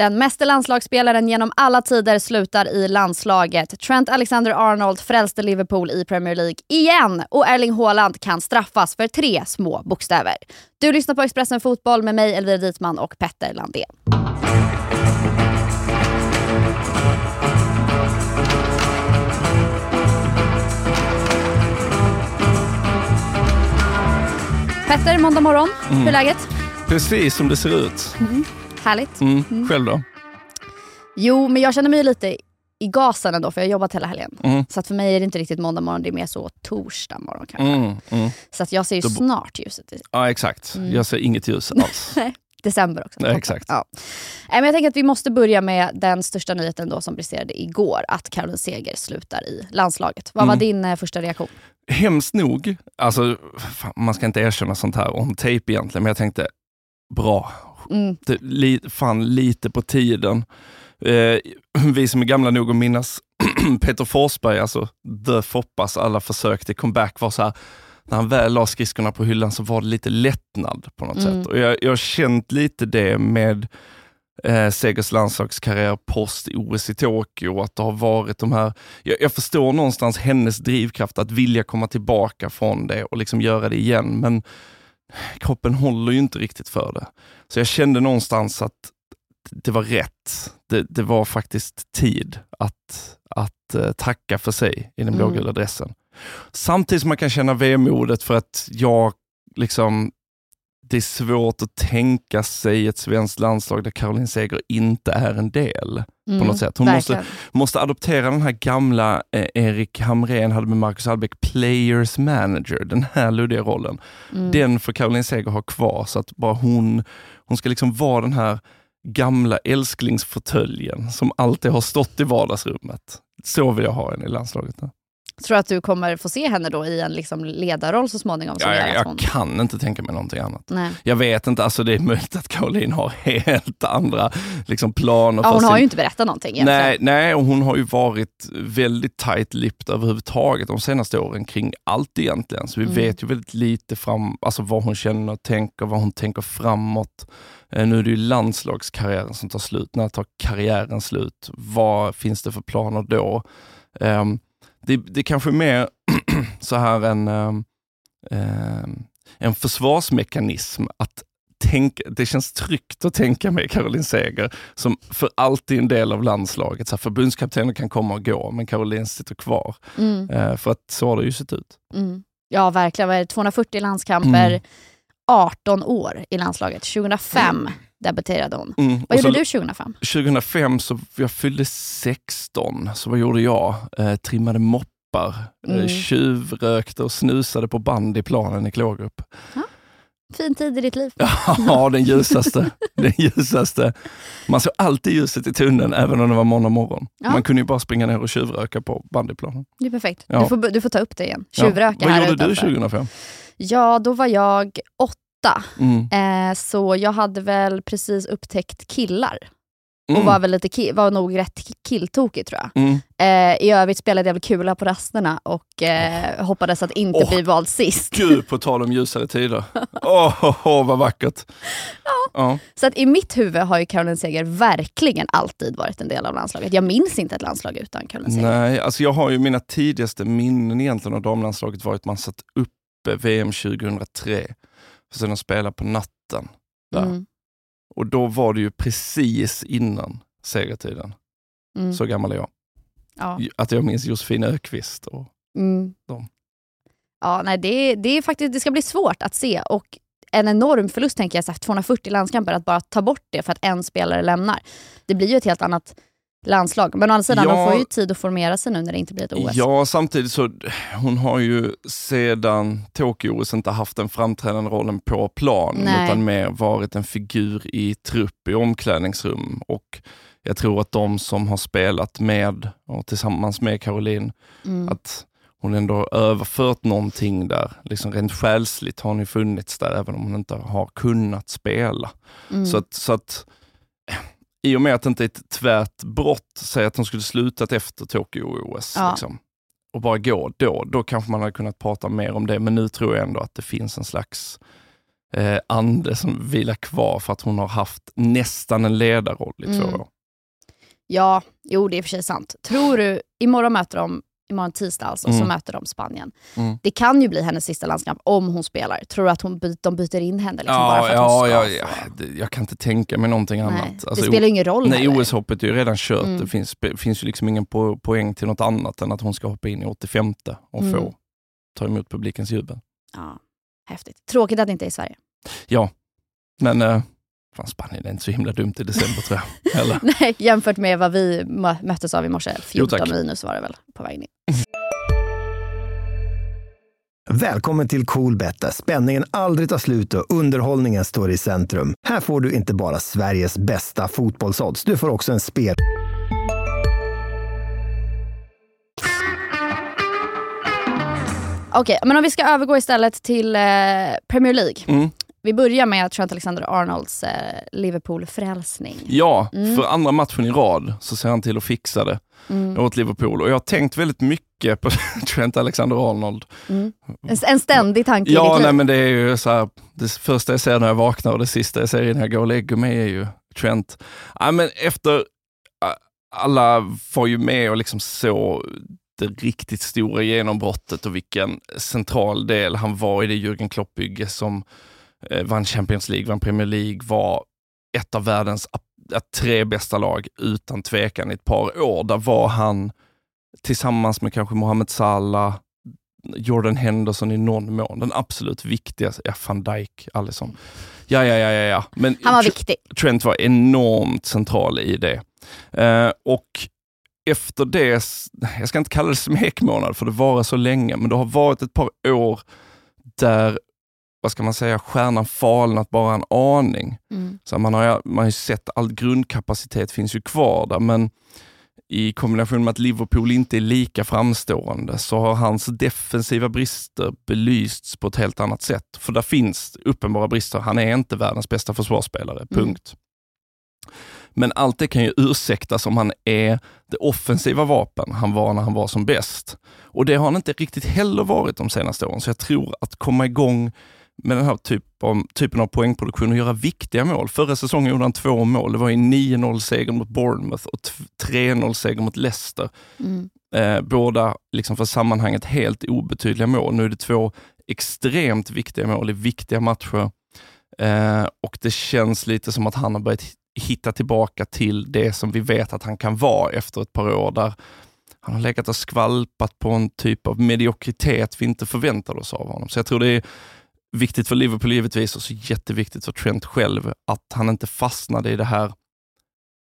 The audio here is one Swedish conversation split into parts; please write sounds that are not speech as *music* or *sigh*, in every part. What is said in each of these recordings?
Den meste landslagsspelaren genom alla tider slutar i landslaget. Trent Alexander-Arnold frälste Liverpool i Premier League igen och Erling Haaland kan straffas för tre små bokstäver. Du lyssnar på Expressen Fotboll med mig Elvira Dietman och Petter Landén. Petter, måndag morgon. Hur är läget? Precis som det ser ut. Härligt. Mm. Själv då? Jo, men jag känner mig lite i gasen ändå för jag har jobbat hela helgen. Mm. Så att för mig är det inte riktigt måndag morgon, det är mer så torsdag morgon kanske. Mm. Mm. Så att jag ser ju Då- snart ljuset Ja, exakt. Mm. Jag ser inget ljus *laughs* alls. december också. Nej, exakt. Ja. Men jag tänker att vi måste börja med den största nyheten då som briserade igår, att Caroline Seger slutar i landslaget. Vad var Mm. din eh, första reaktion? Hemskt nog, alltså, fan, man ska inte erkänna sånt här on tape egentligen, men jag tänkte bra. Mm. Li, fan lite på tiden. Eh, *clears throat* vi som är gamla nog att minnas *clears throat* Peter Forsberg, alltså the Foppas alla försök till comeback var så här, när han väl la skridskorna på hyllan så var det lite lättnad på något Mm. sätt. Och jag, jag har känt lite det med eh, Segers landslagskarriär post OS i Tokyo, att det har varit de här, jag, jag förstår någonstans hennes drivkraft att vilja komma tillbaka från det och liksom göra det igen, men kroppen håller ju inte riktigt för det. Så jag kände någonstans att det var rätt. Det, det var faktiskt tid att, att eh, tacka för sig i den Mm. blågula dressen. Samtidigt som man kan känna vemodet för att jag liksom det är svårt att tänka sig ett svenskt landslag där Caroline Seger inte är en del. Mm, något sätt. Hon verkligen. Måste adoptera den här gamla eh, Erik Hamrén hade med Marcus Albeck, players manager, den här luddiga rollen. Mm. Den får Caroline Seger ha kvar så att bara hon, hon ska liksom vara den här gamla älsklingsfåtöljen som alltid har stått i vardagsrummet. Så vill jag ha henne i landslaget. nu. Tror du att du kommer få se henne då i en liksom ledarroll så småningom? Som Ja, jag, jag kan inte tänka mig någonting annat. Nej. Jag vet inte, alltså det är möjligt att Caroline har helt andra liksom, planer. Ja, hon har sin- ju inte berättat någonting egentligen. Nej, nej, och hon har ju varit väldigt tight-lipped överhuvudtaget de senaste åren kring allt egentligen. Så vi Mm. vet ju väldigt lite fram, alltså vad hon känner och tänker, vad hon tänker framåt. Eh, nu är det ju landslagskarriären som tar slut. När tar karriären slut? Vad finns det för planer då? Ehm, det, det kanske är mer *clears throat* så här en, ehm, en försvarsmekanism att tänka, det känns tryggt att tänka med Caroline Seger som för alltid en del av landslaget. Så här, förbundskaptenen kan komma och gå, men Caroline sitter kvar. Mm. Eh, för att så har det ju sett ut. Mm. Ja, verkligen. Vad är det? 240 landskamper, Mm. 18 år i landslaget. 2005 debuterade hon. Mm. Vad Och så gjorde du 2005? 2005 så jag fyllde 16, så vad gjorde jag? Eh, trimmade moppar, Mm. eh, tjuvrökte och snusade på bandyplanen i Klågerup. Fin tid i ditt liv. *laughs* Ja, den ljusaste. *laughs* den ljusaste. Man såg alltid ljuset i tunneln, även om det var måndag morgon. Ja. Man kunde ju bara springa ner och tjuvröka på bandyplanen. Det är perfekt. Ja. Du, får, du får ta upp det igen. Ja. Tjuvröka Vad här gjorde du utanför. 2005? Ja, då var jag åtta. Mm. Eh, så jag hade väl precis upptäckt killar. Och Mm. var, väl lite var nog rätt ki- killtokig tror jag. Mm. Eh, I övrigt spelade jag väl kula på rasterna och eh, hoppades att inte Åh. bli vald sist. Gud, på tal om ljusare tider. *laughs* Åh, oh, oh, vad vackert. Ja. Så att i mitt huvud har ju Caroline Seger verkligen alltid varit en del av landslaget. Jag minns inte ett landslag utan Caroline Seger. Nej, alltså jag har ju mina tidigaste minnen egentligen av damlandslaget var att man satt uppe VM 2003 för sen att spela på natten. Där. Mm, Och då var det ju precis innan segertiden. mm, Så gammal är jag. ja. Att jag minns Josefin Ökvist. Och, Mm. dem. Ja, nej, det, det, är faktiskt, det ska bli svårt att se och en enorm förlust tänker jag, så här, 240 landskamper, att bara ta bort det för att en spelare lämnar. Det blir ju ett helt annat landslag. Men å andra sidan, Ja. de får ju tid att formera sig nu när det inte blir ett OS. Ja, samtidigt så hon har ju sedan Tokyo-OS inte haft den framträdande rollen på plan, Nej. utan mer varit en figur i trupp i omklädningsrum. Och jag tror att de som har spelat med och tillsammans med Caroline, Mm. att hon ändå har överfört någonting där. Liksom rent själsligt har hon ju funnits där, även om hon inte har kunnat spela. Mm. Så att, så att i och med att det inte är ett tvärt brott, säg att hon skulle slutat efter Tokyo-OS Ja. liksom, och bara gå då, då kanske man hade kunnat prata mer om det. Men nu tror jag ändå att det finns en slags eh, ande som vilar kvar för att hon har haft nästan en ledarroll i två Mm. år. Ja, jo det är för sig sant. Tror du, imorgon möter de, imorgon tisdag alltså, så Mm. möter de Spanien. Mm. Det kan ju bli hennes sista landskamp om hon spelar. Tror du att hon, by- de byter in henne liksom, bara Ja, för att ja, hon ska ja, ja, det- jag kan inte tänka mig någonting Nej, annat. Alltså, det spelar ingen roll Nej. OS-hoppet är ju redan kört. Mm. Det finns, finns ju liksom ingen po poäng till något annat än att hon ska hoppa in i 85 och Mm. få ta emot publikens jubel. Ja, häftigt. Tråkigt att det inte är i Sverige. Ja, men eh, fan, Spanien är inte så himla dumt i december tror jag. Eller? *laughs* Nej, jämfört med vad vi mö- möttes av i morse. 14 tack. minus var det väl på vägen in. Välkommen till Coolbet där spänningen aldrig tar slut och underhållningen står i centrum. Här får du inte bara Sveriges bästa fotbollsodds, du får också en spel... Okej, men om vi ska övergå istället till eh, Premier League. Mm. Vi börjar med Trent Alexander-Arnolds eh, Liverpool-frälsning. Ja, Mm. för andra matchen i rad så ser han till att fixa det Mm. åt Liverpool. Och jag har tänkt väldigt mycket på *laughs* Trent Alexander-Arnold. Mm. En, ständig tanke Ja, nej, men det är ju så här, det första jag ser när jag vaknar och det sista jag ser innan jag går och lägger mig är ju Trent. Ja, men efter, alla var ju med och liksom så det riktigt stora genombrottet och vilken central del han var i det Jürgen Klopp-bygge som vann Champions League, vann Premier League, var ett av världens tre bästa lag utan tvekan i ett par år. Där var han tillsammans med kanske Mohamed Salah, Jordan Henderson i någon mån. Den absolut viktigaste, ja van Dijk, Alisson. Ja, ja, ja, ja, ja. Men Han var viktig. Trent var enormt central i det. Eh, och efter det, jag ska inte kalla det smekmånad för det varar så länge, men det har varit ett par år där, vad ska man säga, stjärnan falnat bara en aning. Mm. Så man har, man har ju sett all grundkapacitet finns ju kvar där, men i kombination med att Liverpool inte är lika framstående så har hans defensiva brister belysts på ett helt annat sätt. För där finns uppenbara brister. Han är inte världens bästa försvarsspelare, punkt. Men allt det kan ju ursäktas om han är det offensiva vapen han var när han var som bäst. Och det har han inte riktigt heller varit de senaste åren. Så jag tror att komma igång med den här typ av, typen av poängproduktion och göra viktiga mål. Förra säsongen gjorde han två mål. Det var en 9-0-seger mot Bournemouth och t- 3-0-seger mot Leicester. Mm. Eh, båda liksom för sammanhanget helt obetydliga mål. Nu är det två extremt viktiga mål i viktiga matcher. Eh, och det känns lite som att han har börjat hitta tillbaka till det som vi vet att han kan vara efter ett par år där han har legat och skvalpat på en typ av mediokritet vi inte förväntade oss av honom. Så jag tror det är viktigt för Liverpool givetvis och så jätteviktigt för Trent själv att han inte fastnade i det här,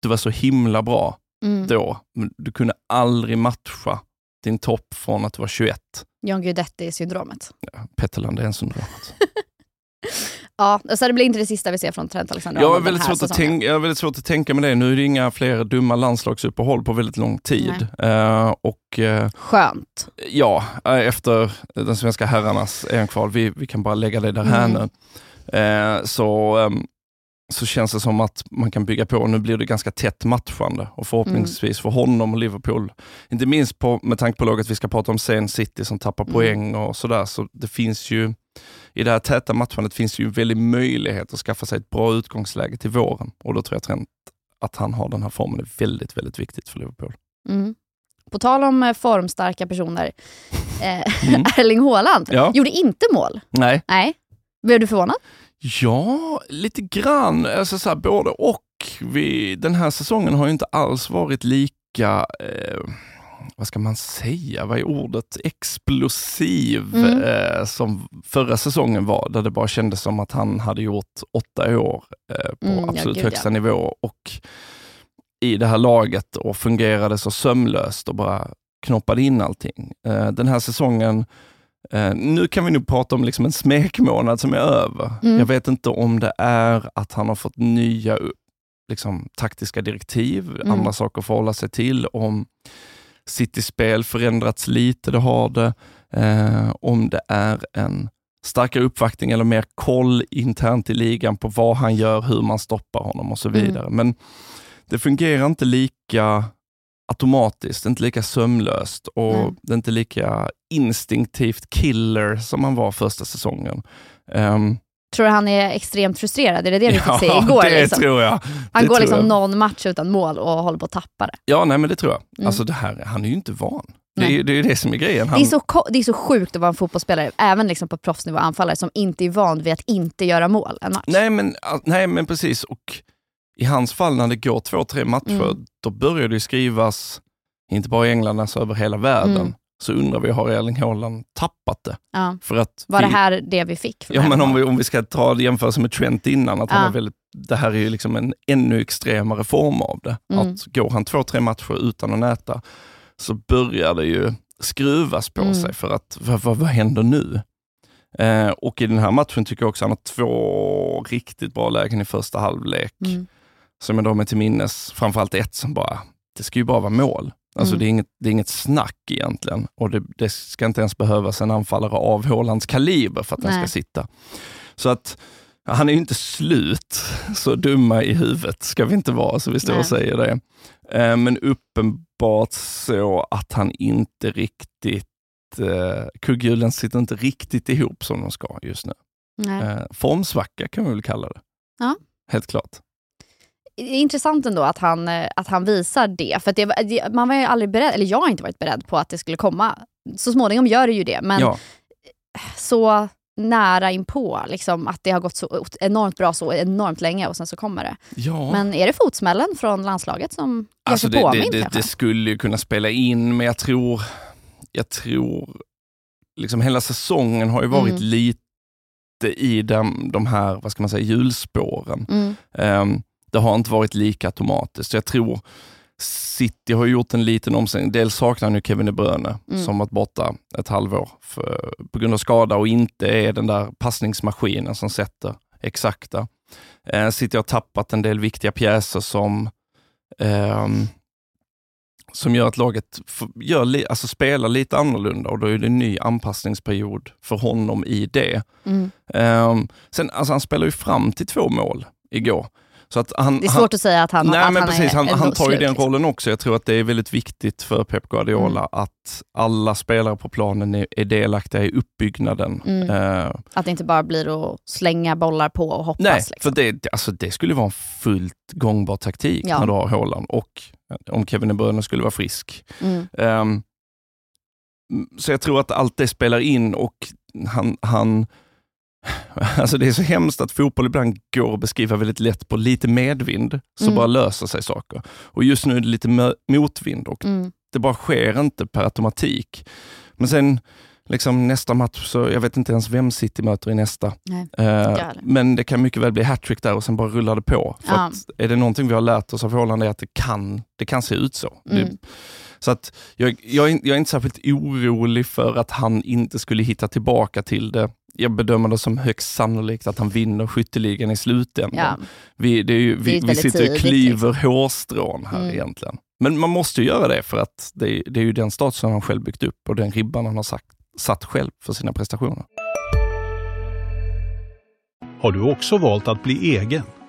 du var så himla bra Mm. då, men du kunde aldrig matcha din topp från att du var 21. John Guidetti-syndromet. Petter Landén-syndromet. *laughs* Ja, så det blir inte det sista vi ser från Trent Alexander Jag har, väldigt svårt att tänka, jag har väldigt svårt att tänka med det. Nu är det inga fler dumma landslagsuppehåll på väldigt lång tid. Eh, och eh, Skönt. ja, eh, efter den svenska herrarnas EM-kval, vi, vi kan bara lägga det där här Mm. nu, eh, så, ehm, så känns det som att man kan bygga på. Nu blir det ganska tätt matchande och förhoppningsvis för honom och Liverpool, inte minst på, med tanke på laget vi ska prata om sen, City som tappar Mm. poäng och sådär. Så det finns ju, i det här täta matchandet finns ju en väldig möjlighet att skaffa sig ett bra utgångsläge till våren och då tror jag Trent att han har den här formen är väldigt, väldigt viktigt för Liverpool. Mm. På tal om eh, formstarka personer. *laughs* Eh, Mm. *laughs* Erling Haaland Ja. gjorde inte mål. Nej, Nej. Blev du förvånad? Ja, lite grann. Alltså så här, både och. Vi, den här säsongen har ju inte alls varit lika, eh, vad ska man säga, vad är ordet, explosiv Mm. eh, som förra säsongen var, där det bara kändes som att han hade gjort åtta år eh, på Mm, ja, absolut gud, högsta ja. nivå och i det här laget och fungerade så sömlöst och bara knoppade in allting. Eh, den här säsongen Eh, nu kan vi nu prata om liksom en smekmånad som är över. Mm. Jag vet inte om det är att han har fått nya liksom, taktiska direktiv, Mm. andra saker att förhålla sig till, om City-spel förändrats lite, det har det. Eh, om det är en starkare uppvaktning eller mer koll internt i ligan på vad han gör, hur man stoppar honom och så Mm. vidare. Men det fungerar inte lika automatiskt, inte lika sömlöst och Nej. det är inte lika instinktivt killer som han var första säsongen. Ehm, Tror du han är extremt frustrerad? Är det det vi fick Ja, se igår? det liksom? tror jag. Han Det går tror liksom jag. någon match utan mål och håller på att tappa det. Ja, nej men det tror jag. Mm. Alltså det här, han är ju inte van. Det är ju det, är det som är grejen. Han, Det, är så, det är så sjukt att vara en fotbollsspelare, även liksom på proffsnivå anfallare, som inte är van vid att inte göra mål en match. nej, men, ah, nej men precis, och i hans fall när det går två, tre matcher, Mm. då börjar det skrivas, inte bara i England, alltså över hela världen. Mm. Så undrar vi, har Erling Haaland tappat det? Ja. För att Var vi, det här det vi fick? Ja, men om vi, om vi ska ta det jämförelse med Trent innan, att han Ja. var väldigt, det här är ju liksom en ännu extremare form av det. Mm. Att går han två, tre matcher utan att näta, så börjar det ju skruvas på Mm. sig för att, vad, vad, vad händer nu? Eh, och i den här matchen tycker jag också han har två riktigt bra lägen i första halvlek, Mm. som jag drar mig till minnes, framförallt ett som bara, det ska ju bara vara mål. Alltså Mm. det, är inget, det är inget snack egentligen och det, det ska inte ens behövas en anfallare av Haalands kaliber för att den Nej. ska sitta. Så att han är ju inte slut, så dumma i huvudet ska vi inte vara, så vi står Nej. och säger det. Eh, Men uppenbart så att han inte riktigt, eh, kugghjulen sitter inte riktigt ihop som de ska just nu. Nej. Eh, formsvacka kan vi väl kalla det. Ja. Helt klart. Det är intressant ändå att han, eh, att han visar det. För det, det, man var ju aldrig beredd, eller jag har inte varit beredd på att det skulle komma. Så småningom gör det ju det, men ja. så nära inpå liksom, att det har gått så enormt bra så enormt länge och sen så kommer det. ja. Men är det fotsmällen från landslaget som Alltså det, påmind det, det, det skulle ju kunna spela in, men jag tror, jag tror, liksom hela säsongen har ju varit Mm. lite i de, de här, vad ska man säga, hjulspåren. Mm. Ehm, det har inte varit lika automatiskt. Jag tror City har gjort en liten omställning. Dels saknar nu Kevin De Bruyne Mm. som varit borta ett halvår för, på grund av skada och inte är den där passningsmaskinen som sätter exakta. Eh, City har tappat en del viktiga pjäser som ehm, som gör att laget gör li, alltså spelar lite annorlunda och då är det en ny anpassningsperiod för honom i det. Mm. Ehm, sen, alltså han spelar ju fram till två mål igår. Så att han, Det är han, svårt att säga att han, Nej att men han precis, är han, han tar ju den liksom. rollen också. Jag tror att det är väldigt viktigt för Pep Guardiola Mm. att alla spelare på planen är, är delaktiga i uppbyggnaden. Mm. Eh, Att det inte bara blir att slänga bollar på och hoppas. nej, liksom. för det, alltså, det skulle vara en fullt gångbar taktik Ja. när du har Haaland och om Kevin De Bruyne skulle vara frisk. Mm. Ehm, så jag tror att allt det spelar in och han, han *laughs* Alltså det är så hemskt att fotboll ibland går att beskriva väldigt lätt på lite medvind, så Mm. bara löser sig saker. Och just nu är det lite motvind och Mm. det bara sker inte per automatik. Men sen liksom nästa match, så jag vet inte ens vem City möter i nästa. Eh, men det kan mycket väl bli hattrick där och sen bara rullar det på. För Ja. att är det någonting vi har lärt oss av Haaland är att det kan, det kan se ut så. Mm. Det, så att jag, jag, är, jag är inte särskilt orolig för att han inte skulle hitta tillbaka till det. Jag bedömer det som högst sannolikt att han vinner skytteligan i slutändan. Ja. Vi, det är ju, Det är vi, vi sitter och klyver hårstrån här Mm. egentligen. Men man måste ju göra det för att det, det är ju den statusen han själv byggt upp och den ribban han har sagt, satt själv för sina prestationer. Har du också valt att bli egen?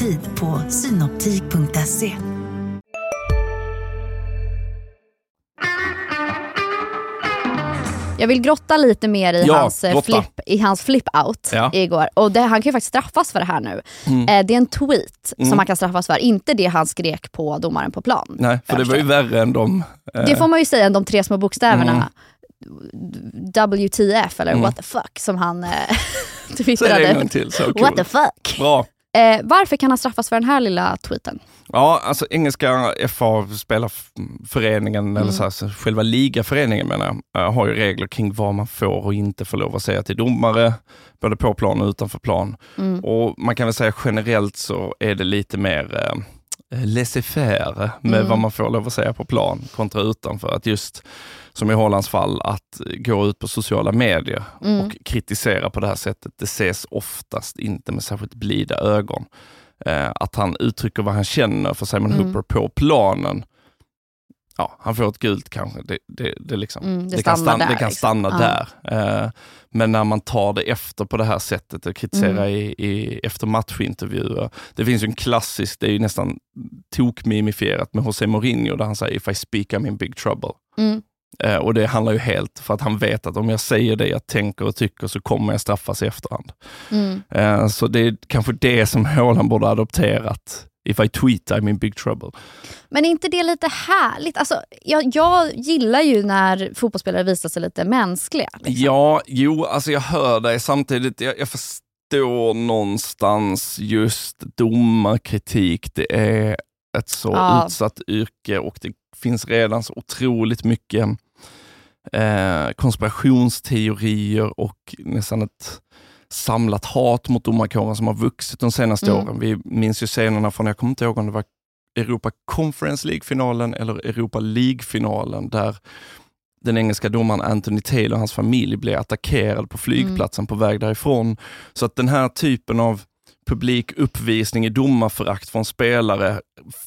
Tid på synoptik.se. Jag vill grotta lite mer i Ja, hans, eh, grotta. flip, i hans flip-out Ja. igår. Och det, han kan ju faktiskt straffas för det här nu. Mm. Eh, det är en tweet Mm. som han kan straffas för, inte det han skrek på domaren på plan. Nej, för det var ju värre än de... eh, Det får man ju säga än de tre små bokstäverna. Mm. WTF eller Mm. what the fuck som han eh, *laughs* Säg det en twittrade. gång till, så What the fuck? Bra. Eh, varför kan han straffas för den här lilla tweeten? Ja, alltså engelska FA spelarföreningen, Mm. eller så här, själva ligaföreningen menar jag, eh, har ju regler kring vad man får och inte får lov att säga till domare, både på plan och utanför plan. Mm. Och man kan väl säga generellt så är det lite mer, eh, laissez-faire med Mm. vad man får lov att säga på plan kontra utanför. Att just som i Hollands fall, att gå ut på sociala medier Mm. och kritisera på det här sättet, det ses oftast inte med särskilt blida ögon. Eh, att han uttrycker vad han känner för Simon Mm. Hooper på planen, ja, han får ett gult kanske, det, det, det, liksom, Mm, det kan stanna, där, kan liksom. stanna Ja. där. Eh, men när man tar det efter på det här sättet och kritiserar Mm. i, i, efter matchintervjuer. Det finns ju en klassisk, det är ju nästan tokmimifierat med José Mourinho där han säger “If I speak I'm in big trouble”. Mm. Eh, och det handlar ju helt för att han vet att om jag säger det jag tänker och tycker så kommer jag straffas i efterhand. Eh, så det är kanske det som *laughs* Haaland borde adopterat. If I tweet I'm in big trouble. Men är inte det lite härligt? Alltså, jag, jag gillar ju när fotbollsspelare visar sig lite mänskliga. Liksom. Ja, jo, alltså jag hör dig samtidigt. Jag, jag förstår någonstans just domarkritik. Det är ett så Ja. utsatt yrke och det finns redan så otroligt mycket eh, konspirationsteorier och nästan ett samlat hat mot domarkåren som har vuxit de senaste Mm. åren. Vi minns ju scenerna från, jag kommer inte ihåg om det var Europa Conference League-finalen eller Europa League-finalen där den engelska domaren Anthony Taylor och hans familj blev attackerad på flygplatsen på väg därifrån. Så att den här typen av publik uppvisning i domarförakt från spelare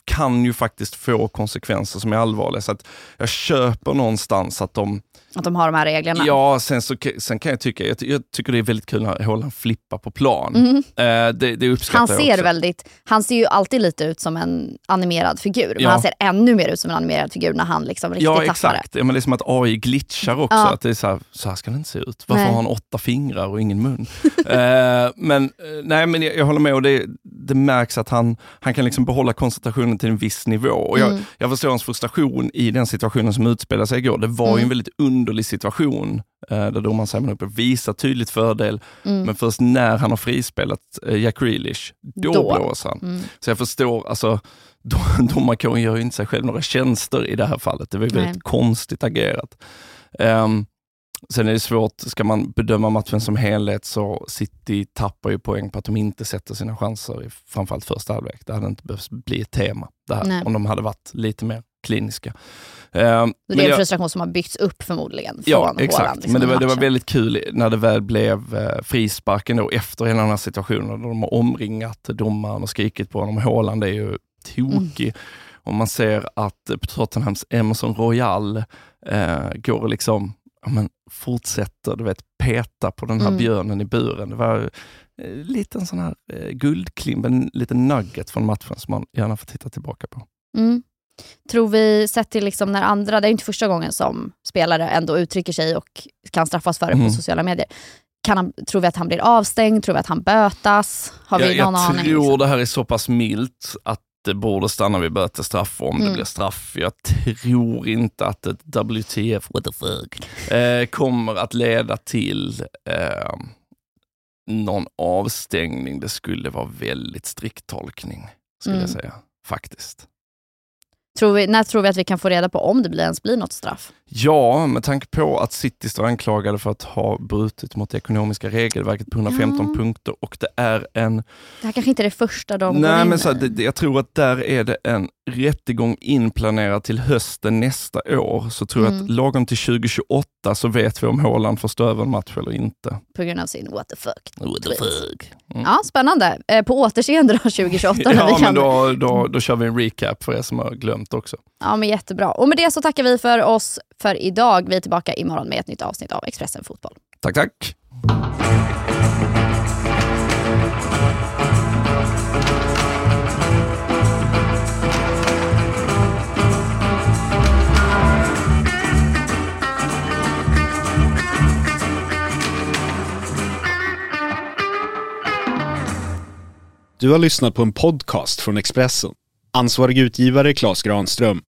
kan ju faktiskt få konsekvenser som är allvarliga. Så att jag köper någonstans att de Att de har de här reglerna. Ja, sen, så, sen kan jag tycka, jag, jag tycker det är väldigt kul när Haaland flippar på plan. Mhm. Eh, det, det uppskattar Han jag ser också. väldigt, han ser ju alltid lite ut som en animerad figur. Men Ja. han ser ännu mer ut som en animerad figur när han liksom riktigt Ja, tappar det. exakt. Ja, men det är som att AI glitchar också. Ja. Att det är så, här, så här ska det inte se ut. Varför Nej. har han åtta fingrar och ingen mun? *laughs* eh, men eh, nej, men jag, jag håller med och det, det märks att han, han kan liksom behålla koncentrationen till en viss nivå. Och jag, Mm. jag förstår hans frustration i den situationen som utspelade sig igår. Det var ju Mm. en väldigt underlig situation eh, där domaren Simon Hooper visar tydligt fördel, Mm. men först när han har frispelat eh, Jack Grealish, då, Då. blåser han. Mm. Så jag förstår, alltså *laughs* dom- domarkåren gör ju inte sig själv några tjänster i det här fallet. Det var ju väldigt konstigt agerat. Ehm, sen är det svårt, ska man bedöma matchen som helhet så City tappar ju poäng på att de inte sätter sina chanser i framförallt första halvlek. Det hade inte behövt bli ett tema det här, Nej. om de hade varit lite mer kliniska. Men det är en jag- frustration som har byggts upp förmodligen från Ja, exakt. liksom, Men det var, det var väldigt kul när det väl blev eh, frisparken då efter hela den här situationen. Då de har omringat domaren och skrikit på honom. Haaland är ju tokig. Mm. Och man ser att Tottenhams Emerson Royal eh, går liksom, ja, men, fortsätter du vet, peta på den här Mm. björnen i buren. Det var eh, lite en sån här eh, guldklimp, en liten nugget från matchen som man gärna får titta tillbaka på. Mm. Tror vi, sett till liksom när andra, det är inte första gången som spelare ändå uttrycker sig och kan straffas för det Mm. på sociala medier. Kan han, tror vi att han blir avstängd? Tror vi att han bötas? Har vi jag någon jag aning? tror liksom? det här är så pass milt att det borde stanna vid bötesstraff om det Mm. blir straff. Jag tror inte att ett WTF, what the fuck, eh, kommer att leda till eh, någon avstängning. Det skulle vara väldigt strikt tolkning, skulle Mm. jag säga. Faktiskt. Tror vi, när tror vi att vi kan få reda på om det blir, ens blir något straff? Ja, med tanke på att City står anklagade för att ha brutit mot det ekonomiska regelverket på 115 Ja. punkter och det är en Det här kanske inte är det första de går Nej, in men så, att det, jag tror att där är det en rättegång inplanerad till hösten nästa år. Så tror jag Mm. att lagom till 2028 så vet vi om Haaland får stå över en match eller inte. På grund av sin what the fuck. What the fuck? Mm. Ja, spännande. Eh, på återseende då 2028 när Ja, men kan... då, då, då kör vi en recap för er som har glömt också. Ja, men jättebra. Och med det så tackar vi för oss för idag. Vi är tillbaka imorgon med ett nytt avsnitt av Expressen Fotboll. Tack, tack. Du har lyssnat på en podcast från Expressen. Ansvarig utgivare Klas Granström